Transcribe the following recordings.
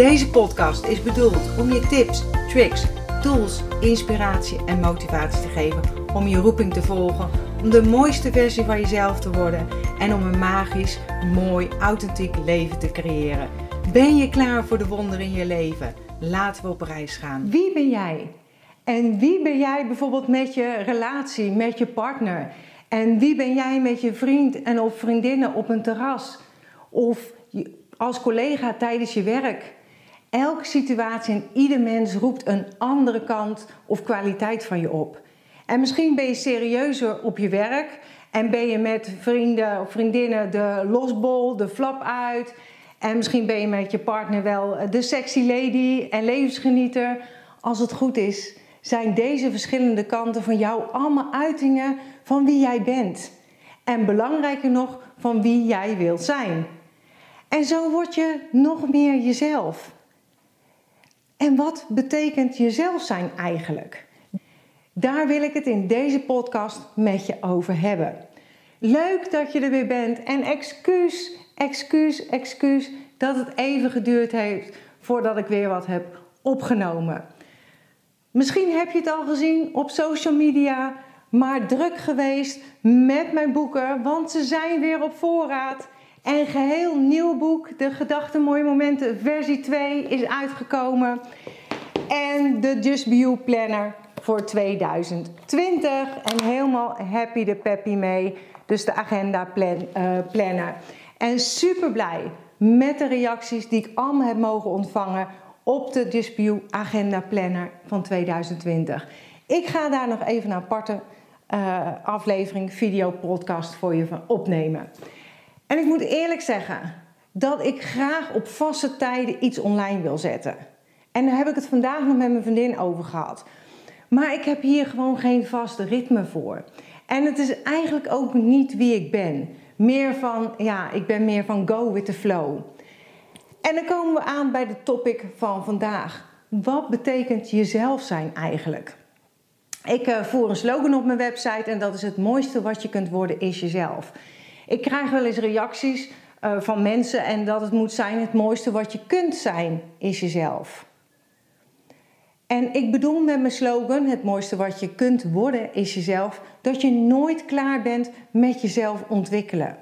Deze podcast is bedoeld om je tips, tricks, tools, inspiratie en motivatie te geven om je roeping te volgen, om de mooiste versie van jezelf te worden en om een magisch, mooi, authentiek leven te creëren. Ben je klaar voor de wonderen in je leven? Laten we op reis gaan. Wie ben jij? En wie ben jij bijvoorbeeld met je relatie, met je partner? En wie ben jij met je vriend en of vriendinnen op een terras? Of als collega tijdens je werk? Elke situatie en ieder mens roept een andere kant of kwaliteit van je op. En misschien ben je serieuzer op je werk en ben je met vrienden of vriendinnen de losbol, de flap uit. En misschien ben je met je partner wel de sexy lady en levensgenieter. Als het goed is, zijn deze verschillende kanten van jou allemaal uitingen van wie jij bent. En belangrijker nog, van wie jij wilt zijn. En zo word je nog meer jezelf. En wat betekent jezelf zijn eigenlijk? Daar wil ik het in deze podcast met je over hebben. Leuk dat je er weer bent en excuus, excuus, excuus dat het even geduurd heeft voordat ik weer wat heb opgenomen. Misschien heb je het al gezien op social media, maar druk geweest met mijn boeken, want ze zijn weer op voorraad. En geheel nieuw boek, De Gedachten Mooie Momenten, versie 2, is uitgekomen. En de Just Be You Planner voor 2020. En helemaal happy de peppy mee. Dus de agenda plan, uh, planner. En super blij met de reacties die ik allemaal heb mogen ontvangen op de Just Be You Agenda Planner van 2020. Ik ga daar nog even een aparte uh, aflevering, video, podcast voor je van opnemen. En ik moet eerlijk zeggen dat ik graag op vaste tijden iets online wil zetten. En daar heb ik het vandaag nog met mijn vriendin over gehad. Maar ik heb hier gewoon geen vaste ritme voor. En het is eigenlijk ook niet wie ik ben. Meer van, ja, ik ben meer van go with the flow. En dan komen we aan bij de topic van vandaag. Wat betekent jezelf zijn eigenlijk? Ik uh, voer een slogan op mijn website en dat is het mooiste wat je kunt worden is jezelf. Ik krijg wel eens reacties uh, van mensen en dat het moet zijn: het mooiste wat je kunt zijn is jezelf. En ik bedoel met mijn slogan: het mooiste wat je kunt worden is jezelf, dat je nooit klaar bent met jezelf ontwikkelen.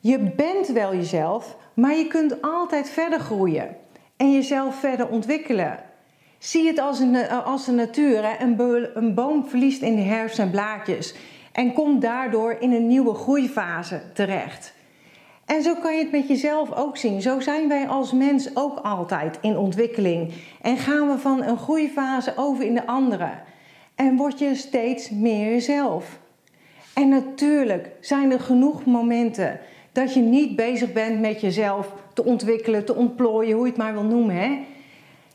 Je bent wel jezelf, maar je kunt altijd verder groeien en jezelf verder ontwikkelen. Zie het als een, als een natuur. Hè? Een, een boom verliest in de herfst zijn blaadjes en komt daardoor in een nieuwe groeifase terecht. En zo kan je het met jezelf ook zien. Zo zijn wij als mens ook altijd in ontwikkeling. En gaan we van een groeifase over in de andere. En word je steeds meer jezelf. En natuurlijk zijn er genoeg momenten dat je niet bezig bent met jezelf te ontwikkelen, te ontplooien, hoe je het maar wil noemen. Hè?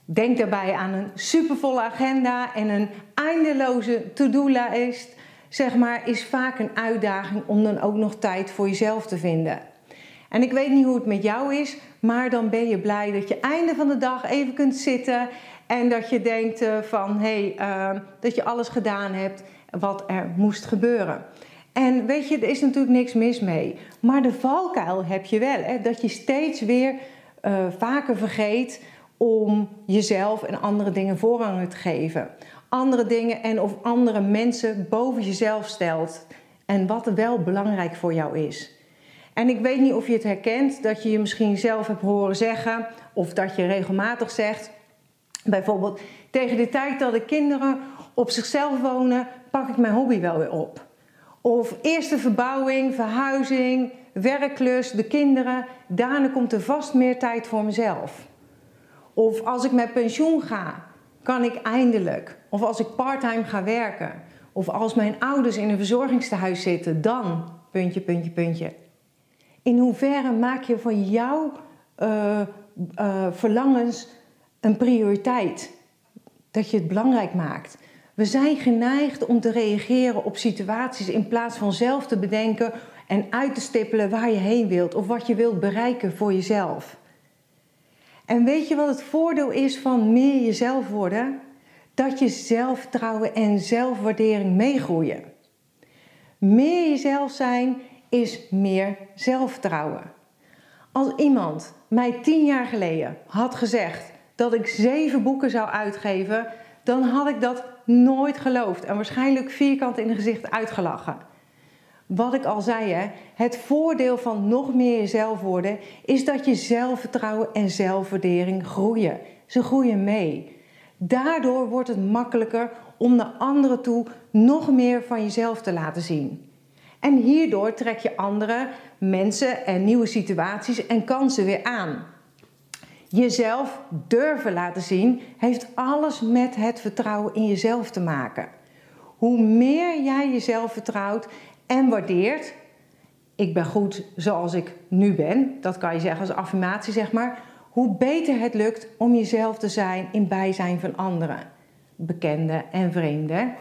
Denk daarbij aan een supervolle agenda en een eindeloze to-do-lijst zeg maar, is vaak een uitdaging om dan ook nog tijd voor jezelf te vinden. En ik weet niet hoe het met jou is, maar dan ben je blij dat je einde van de dag even kunt zitten en dat je denkt uh, van hé, hey, uh, dat je alles gedaan hebt wat er moest gebeuren. En weet je, er is natuurlijk niks mis mee. Maar de valkuil heb je wel. Hè? Dat je steeds weer uh, vaker vergeet om jezelf en andere dingen voorrang te geven andere dingen en of andere mensen boven jezelf stelt. En wat wel belangrijk voor jou is. En ik weet niet of je het herkent, dat je je misschien zelf hebt horen zeggen, of dat je regelmatig zegt, bijvoorbeeld tegen de tijd dat de kinderen op zichzelf wonen, pak ik mijn hobby wel weer op. Of eerste verbouwing, verhuizing, werklust, de kinderen, daarna komt er vast meer tijd voor mezelf. Of als ik met pensioen ga, kan ik eindelijk. Of als ik parttime ga werken. Of als mijn ouders in een verzorgingstehuis zitten, dan. Puntje, puntje, puntje. In hoeverre maak je van jouw uh, uh, verlangens een prioriteit. Dat je het belangrijk maakt. We zijn geneigd om te reageren op situaties in plaats van zelf te bedenken en uit te stippelen waar je heen wilt of wat je wilt bereiken voor jezelf. En weet je wat het voordeel is van meer jezelf worden? Dat je zelfvertrouwen en zelfwaardering meegroeien. Meer jezelf zijn is meer zelfvertrouwen. Als iemand mij tien jaar geleden had gezegd dat ik zeven boeken zou uitgeven, dan had ik dat nooit geloofd en waarschijnlijk vierkant in het gezicht uitgelachen. Wat ik al zei, hè, het voordeel van nog meer jezelf worden is dat je zelfvertrouwen en zelfwaardering groeien. Ze groeien mee. Daardoor wordt het makkelijker om naar anderen toe nog meer van jezelf te laten zien. En hierdoor trek je andere mensen en nieuwe situaties en kansen weer aan. Jezelf durven laten zien heeft alles met het vertrouwen in jezelf te maken. Hoe meer jij jezelf vertrouwt en waardeert, ik ben goed zoals ik nu ben, dat kan je zeggen als affirmatie zeg maar, hoe beter het lukt om jezelf te zijn in bijzijn van anderen, bekenden en vreemden.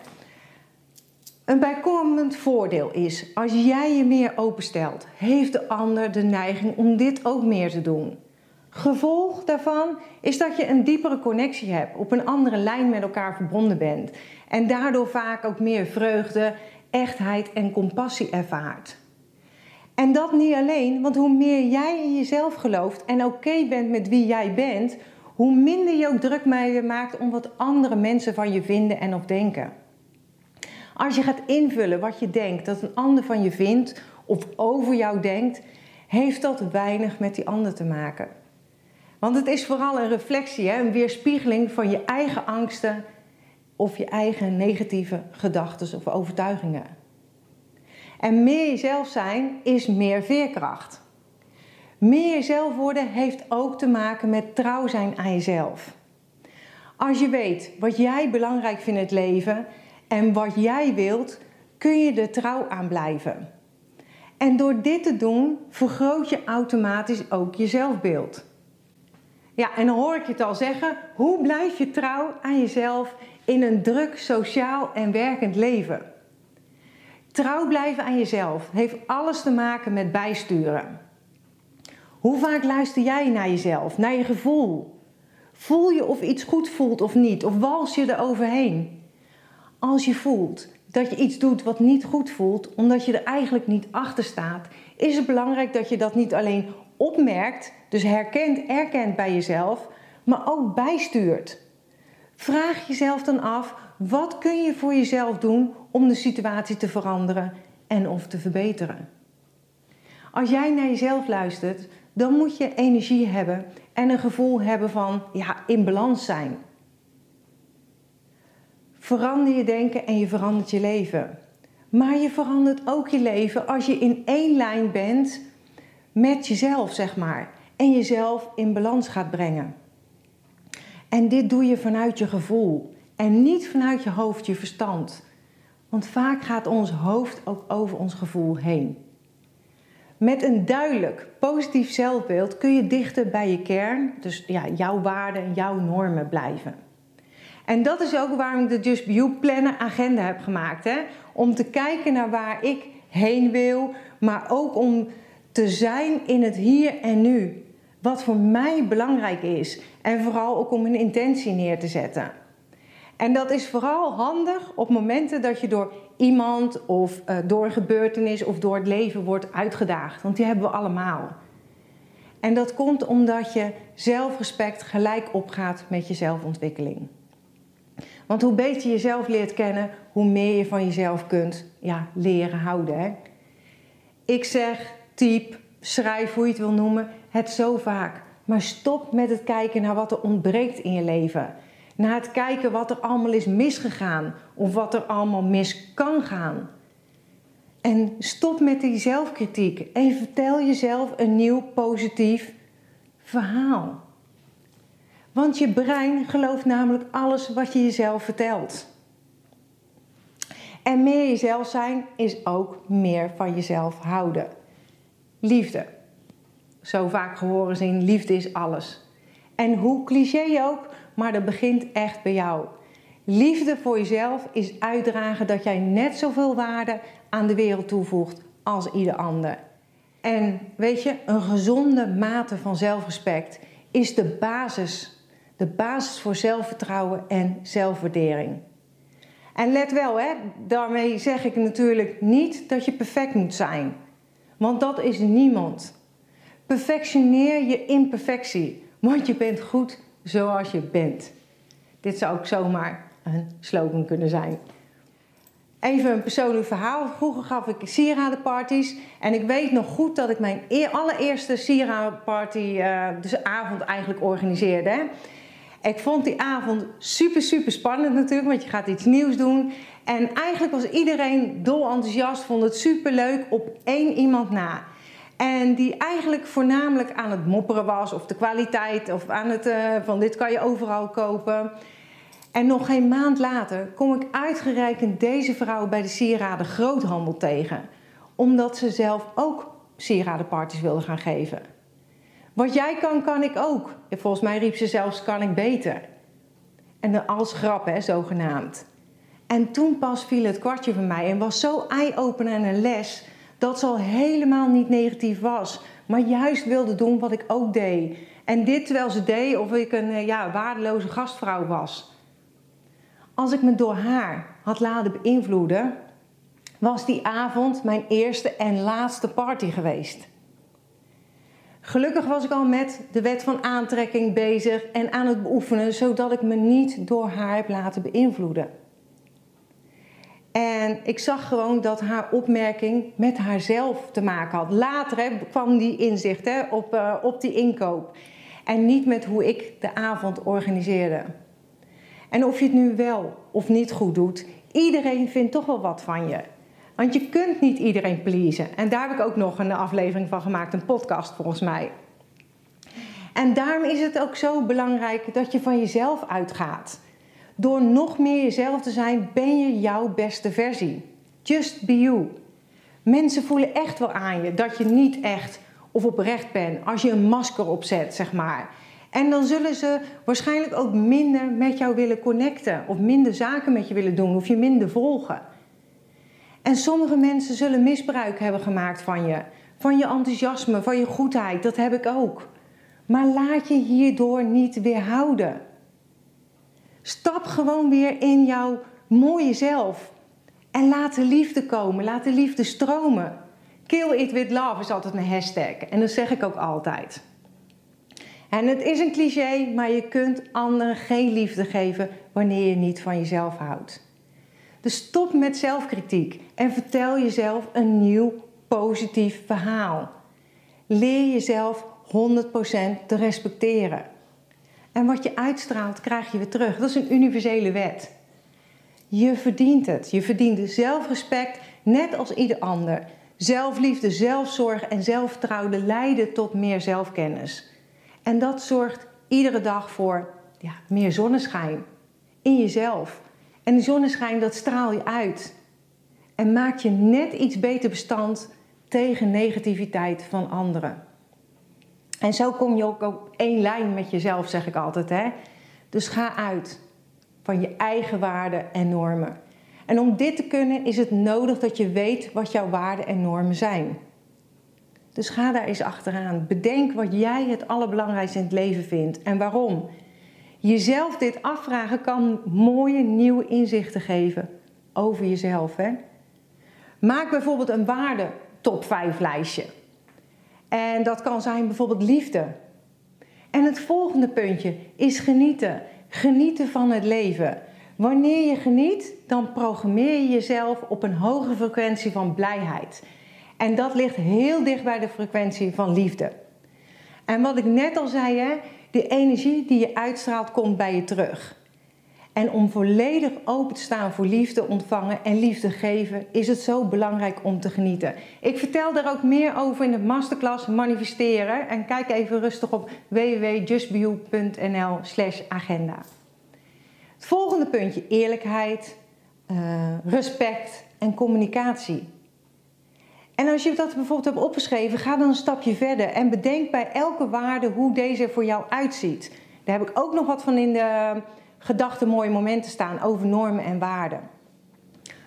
Een bijkomend voordeel is, als jij je meer openstelt, heeft de ander de neiging om dit ook meer te doen. Gevolg daarvan is dat je een diepere connectie hebt, op een andere lijn met elkaar verbonden bent en daardoor vaak ook meer vreugde, echtheid en compassie ervaart. En dat niet alleen, want hoe meer jij in jezelf gelooft en oké bent met wie jij bent, hoe minder je ook druk maakt om wat andere mensen van je vinden en of denken. Als je gaat invullen wat je denkt dat een ander van je vindt of over jou denkt, heeft dat weinig met die ander te maken. Want het is vooral een reflectie, een weerspiegeling van je eigen angsten of je eigen negatieve gedachten of overtuigingen. En meer jezelf zijn is meer veerkracht. Meer jezelf worden heeft ook te maken met trouw zijn aan jezelf. Als je weet wat jij belangrijk vindt in het leven en wat jij wilt, kun je er trouw aan blijven. En door dit te doen, vergroot je automatisch ook je zelfbeeld. Ja, en dan hoor ik je het al zeggen, hoe blijf je trouw aan jezelf in een druk sociaal en werkend leven? Trouw blijven aan jezelf heeft alles te maken met bijsturen. Hoe vaak luister jij naar jezelf, naar je gevoel? Voel je of iets goed voelt of niet? Of wals je er overheen? Als je voelt dat je iets doet wat niet goed voelt, omdat je er eigenlijk niet achter staat, is het belangrijk dat je dat niet alleen opmerkt, dus herkent, erkent bij jezelf, maar ook bijstuurt. Vraag jezelf dan af, wat kun je voor jezelf doen om de situatie te veranderen en of te verbeteren? Als jij naar jezelf luistert, dan moet je energie hebben en een gevoel hebben van ja, in balans zijn. Verander je denken en je verandert je leven. Maar je verandert ook je leven als je in één lijn bent met jezelf, zeg maar. En jezelf in balans gaat brengen. En dit doe je vanuit je gevoel en niet vanuit je hoofd, je verstand. Want vaak gaat ons hoofd ook over ons gevoel heen. Met een duidelijk positief zelfbeeld kun je dichter bij je kern, dus ja, jouw waarden en jouw normen blijven. En dat is ook waarom ik de Just Be You Planner agenda heb gemaakt. Hè? Om te kijken naar waar ik heen wil, maar ook om te zijn in het hier en nu. Wat voor mij belangrijk is. En vooral ook om een intentie neer te zetten. En dat is vooral handig op momenten dat je door iemand of uh, door een gebeurtenis of door het leven wordt uitgedaagd. Want die hebben we allemaal. En dat komt omdat je zelfrespect gelijk opgaat met je zelfontwikkeling. Want hoe beter je jezelf leert kennen, hoe meer je van jezelf kunt ja, leren houden. Hè? Ik zeg, typ, schrijf, hoe je het wil noemen, het zo vaak. Maar stop met het kijken naar wat er ontbreekt in je leven. Naar het kijken wat er allemaal is misgegaan of wat er allemaal mis kan gaan. En stop met die zelfkritiek en vertel jezelf een nieuw positief verhaal. Want je brein gelooft namelijk alles wat je jezelf vertelt. En meer jezelf zijn is ook meer van jezelf houden. Liefde. Zo vaak gehoord zien, liefde is alles. En hoe cliché ook, maar dat begint echt bij jou. Liefde voor jezelf is uitdragen dat jij net zoveel waarde aan de wereld toevoegt als ieder ander. En weet je, een gezonde mate van zelfrespect is de basis. De basis voor zelfvertrouwen en zelfwaardering. En let wel, hè, daarmee zeg ik natuurlijk niet dat je perfect moet zijn. Want dat is niemand. Perfectioneer je imperfectie, want je bent goed zoals je bent. Dit zou ook zomaar een slogan kunnen zijn. Even een persoonlijk verhaal. Vroeger gaf ik sieradenparties. En ik weet nog goed dat ik mijn allereerste sieradenparty, uh, dus avond eigenlijk organiseerde. Ik vond die avond super, super spannend natuurlijk, want je gaat iets nieuws doen. En eigenlijk was iedereen dol enthousiast, vond het super leuk op één iemand na. En die eigenlijk voornamelijk aan het mopperen was, of de kwaliteit, of aan het uh, van dit kan je overal kopen. En nog geen maand later kom ik uitgerekend deze vrouw bij de sieraden groothandel tegen, omdat ze zelf ook sieradenparties wilde gaan geven. Wat jij kan, kan ik ook. volgens mij riep ze zelfs kan ik beter. En als grap, hè, zogenaamd. En toen pas viel het kwartje van mij en was zo eye-opener en een les dat ze al helemaal niet negatief was, maar juist wilde doen wat ik ook deed. En dit terwijl ze deed of ik een eh, ja, waardeloze gastvrouw was. Als ik me door haar had laten beïnvloeden, was die avond mijn eerste en laatste party geweest. Gelukkig was ik al met de wet van aantrekking bezig en aan het beoefenen, zodat ik me niet door haar heb laten beïnvloeden. En ik zag gewoon dat haar opmerking met haarzelf te maken had. Later kwam die inzicht hè, op, uh, op die inkoop. En niet met hoe ik de avond organiseerde. En of je het nu wel of niet goed doet, iedereen vindt toch wel wat van je. Want je kunt niet iedereen pleasen. En daar heb ik ook nog een aflevering van gemaakt, een podcast volgens mij. En daarom is het ook zo belangrijk dat je van jezelf uitgaat. Door nog meer jezelf te zijn, ben je jouw beste versie. Just be you. Mensen voelen echt wel aan je dat je niet echt of oprecht bent als je een masker opzet, zeg maar. En dan zullen ze waarschijnlijk ook minder met jou willen connecten, of minder zaken met je willen doen, of je minder volgen. En sommige mensen zullen misbruik hebben gemaakt van je, van je enthousiasme, van je goedheid, dat heb ik ook. Maar laat je hierdoor niet weerhouden. Stap gewoon weer in jouw mooie zelf. En laat de liefde komen, laat de liefde stromen. Kill it with love is altijd mijn hashtag. En dat zeg ik ook altijd. En het is een cliché, maar je kunt anderen geen liefde geven wanneer je niet van jezelf houdt. Stop met zelfkritiek en vertel jezelf een nieuw positief verhaal. Leer jezelf 100% te respecteren. En wat je uitstraalt, krijg je weer terug. Dat is een universele wet. Je verdient het. Je verdient zelfrespect, net als ieder ander. Zelfliefde, zelfzorg en zelfvertrouwen leiden tot meer zelfkennis. En dat zorgt iedere dag voor ja, meer zonneschijn in jezelf. En die zonneschijn, dat straal je uit. En maakt je net iets beter bestand tegen negativiteit van anderen. En zo kom je ook op één lijn met jezelf, zeg ik altijd. Hè? Dus ga uit van je eigen waarden en normen. En om dit te kunnen is het nodig dat je weet wat jouw waarden en normen zijn. Dus ga daar eens achteraan. Bedenk wat jij het allerbelangrijkste in het leven vindt en waarom. Jezelf dit afvragen kan mooie nieuwe inzichten geven over jezelf. Hè? Maak bijvoorbeeld een waarde top 5 lijstje. En dat kan zijn bijvoorbeeld liefde. En het volgende puntje is genieten. Genieten van het leven. Wanneer je geniet, dan programmeer je jezelf op een hogere frequentie van blijheid. En dat ligt heel dicht bij de frequentie van liefde. En wat ik net al zei, hè, de energie die je uitstraalt komt bij je terug. En om volledig open te staan voor liefde ontvangen en liefde geven, is het zo belangrijk om te genieten. Ik vertel daar ook meer over in de masterclass Manifesteren. En kijk even rustig op www.justbeyou.nl/slash agenda. Het volgende puntje: eerlijkheid, uh, respect en communicatie. En als je dat bijvoorbeeld hebt opgeschreven, ga dan een stapje verder en bedenk bij elke waarde hoe deze voor jou uitziet. Daar heb ik ook nog wat van in de gedachten mooie momenten staan over normen en waarden.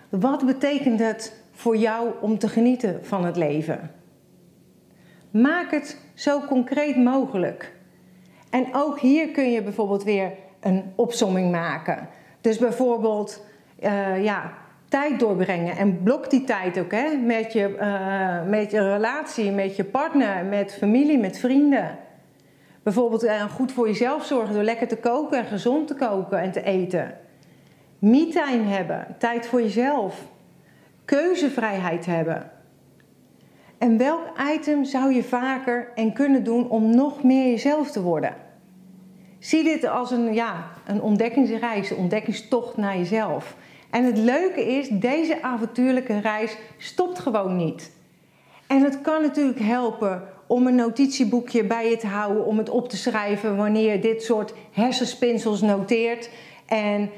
Wat betekent het voor jou om te genieten van het leven? Maak het zo concreet mogelijk. En ook hier kun je bijvoorbeeld weer een opsomming maken. Dus bijvoorbeeld, uh, ja, tijd doorbrengen. En blok die tijd ook hè, met, je, uh, met je relatie, met je partner, met familie, met vrienden. Bijvoorbeeld uh, goed voor jezelf zorgen door lekker te koken en gezond te koken en te eten. Me-time hebben, tijd voor jezelf. Keuzevrijheid hebben. En welk item zou je vaker en kunnen doen om nog meer jezelf te worden? Zie dit als een, ja, een ontdekkingsreis, een ontdekkingstocht naar jezelf. En het leuke is, deze avontuurlijke reis stopt gewoon niet. En het kan natuurlijk helpen om een notitieboekje bij je te houden, om het op te schrijven wanneer je dit soort hersenspinsels noteert. En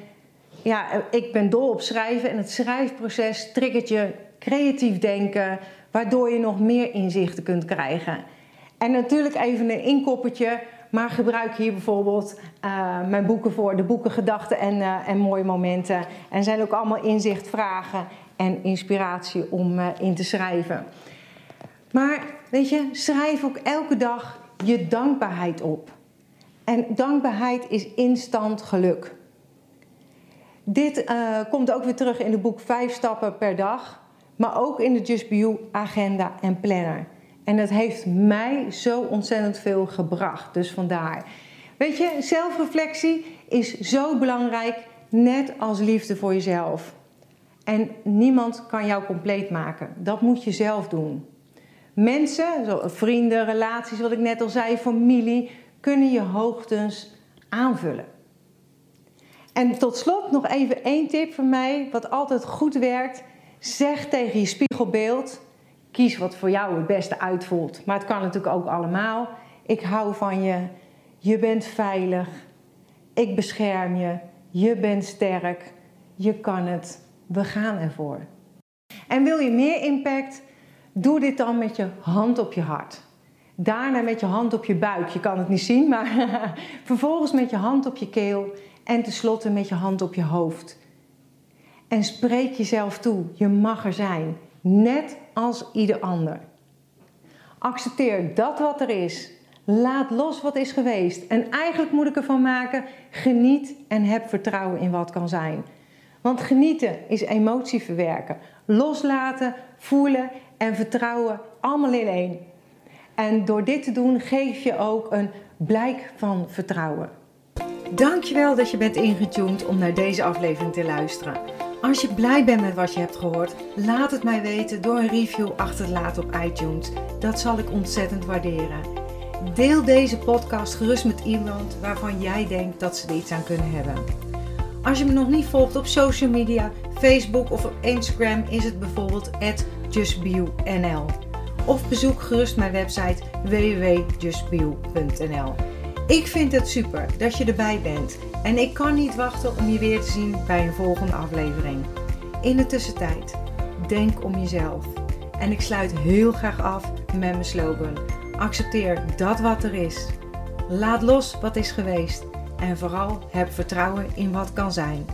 ja, ik ben dol op schrijven en het schrijfproces triggert je creatief denken, waardoor je nog meer inzichten kunt krijgen. En natuurlijk even een inkoppertje, maar gebruik hier bijvoorbeeld uh, mijn boeken voor, de boeken Gedachten en, uh, en Mooie Momenten. En zijn ook allemaal inzichtvragen en inspiratie om uh, in te schrijven. Maar weet je, schrijf ook elke dag je dankbaarheid op. En dankbaarheid is instant geluk. Dit komt ook weer terug in het boek 5 stappen per dag, maar ook in de Just Be You agenda en planner. En dat heeft mij zo ontzettend veel gebracht. Dus vandaar. Weet je, zelfreflectie is zo belangrijk, net als liefde voor jezelf. En niemand kan jou compleet maken. Dat moet je zelf doen. Mensen, vrienden, relaties, wat ik net al zei, familie, kunnen je hoogtens aanvullen. En tot slot nog even één tip van mij, wat altijd goed werkt. Zeg tegen je spiegelbeeld: Kies wat voor jou het beste uitvoelt. Maar het kan natuurlijk ook allemaal. Ik hou van je. Je bent veilig. Ik bescherm je. Je bent sterk. Je kan het. We gaan ervoor. En wil je meer impact? Doe dit dan met je hand op je hart. Daarna met je hand op je buik. Je kan het niet zien, maar vervolgens met je hand op je keel. En tenslotte met je hand op je hoofd. En spreek jezelf toe. Je mag er zijn net als ieder ander. Accepteer dat wat er is. Laat los wat is geweest. En eigenlijk moet ik ervan maken: geniet en heb vertrouwen in wat kan zijn. Want genieten is emotie verwerken. Loslaten, voelen en vertrouwen allemaal in één. En door dit te doen geef je ook een blijk van vertrouwen. Dankjewel dat je bent ingetuned om naar deze aflevering te luisteren. Als je blij bent met wat je hebt gehoord, laat het mij weten door een review achter te laten op iTunes. Dat zal ik ontzettend waarderen. Deel deze podcast gerust met iemand waarvan jij denkt dat ze er iets aan kunnen hebben. Als je me nog niet volgt op social media, Facebook of op Instagram is het bijvoorbeeld justbio.nl. Of bezoek gerust mijn website www.justbio.nl. Ik vind het super dat je erbij bent en ik kan niet wachten om je weer te zien bij een volgende aflevering. In de tussentijd, denk om jezelf. En ik sluit heel graag af met mijn slogan: accepteer dat wat er is. Laat los wat is geweest en vooral heb vertrouwen in wat kan zijn.